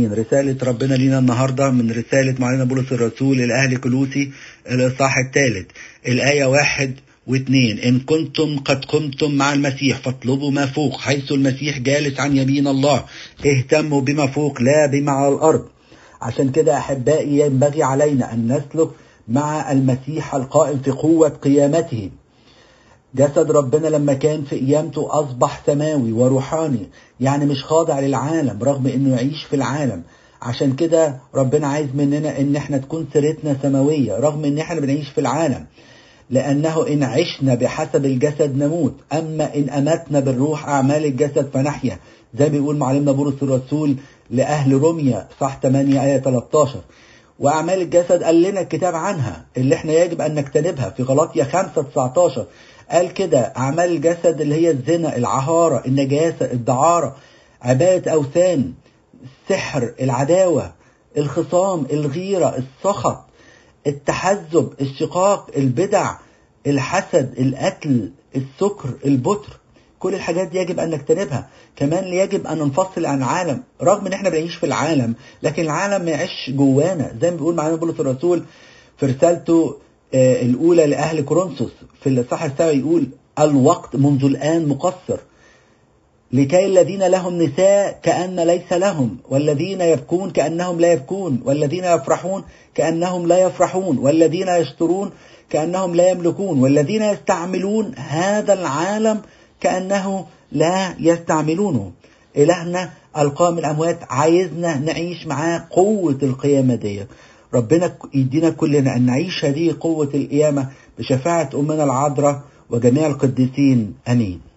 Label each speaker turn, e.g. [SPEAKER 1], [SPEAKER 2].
[SPEAKER 1] رسالة ربنا لينا النهاردة من رسالة معلنا بولس الرسول الأهل كلوسي الإصحاح الثالث الآية واحد واثنين إن كنتم قد قمتم مع المسيح فاطلبوا ما فوق حيث المسيح جالس عن يمين الله. اهتموا بما فوق لا بما على الأرض. عشان كده أحبائي ينبغي علينا أن نسلك مع المسيح القائم في قوة قيامته. جسد ربنا لما كان في قيامته أصبح سماوي وروحاني. يعني مش خاضع للعالم رغم إنه يعيش في العالم. عشان كده ربنا عايز مننا إن إحنا تكون سيرتنا سماوية رغم إن إحنا بنعيش في العالم. لأنه إن عشنا بحسب الجسد نموت أما إن أمتنا بالروح أعمال الجسد فنحيا. زي ما بيقول معلمنا بولس الرسول لأهل روميا صح 8 آية 13 وأعمال الجسد قال لنا الكتاب عنها اللي إحنا يجب أن نجتنبها في غلاطيا 5 19 قال كده أعمال الجسد اللي هي الزنا العهارة النجاسة الدعارة عبادة أوثان السحر العداوة الخصام الغيرة السخط التحزب الشقاق البدع الحسد القتل السكر البتر. كل الحاجات دي يجب أن نجتنبها. كمان يجب أن ننفصل عن العالم رغم إن إحنا بنعيش في العالم لكن العالم ما يعيش جوانا. زي ما بيقول معانا بولس الرسول في رسالته الأولى لأهل كورنثوس في الاصحاح السابع يقول الوقت منذ الآن مقصر. لكي الذين لهم نساء كأن ليس لهم والذين يبكون كأنهم لا يبكون والذين يفرحون كأنهم لا يفرحون والذين يشترون كأنهم لا يملكون والذين يستعملون هذا العالم كأنه لا يستعملونه. إلهنا القام الأموات عايزنا نعيش معاه قوة القيامة دي ربنا يدينا كلنا أن نعيش هذه قوة القيامة بشفاعة أمنا العذراء وجميع القديسين. أمين.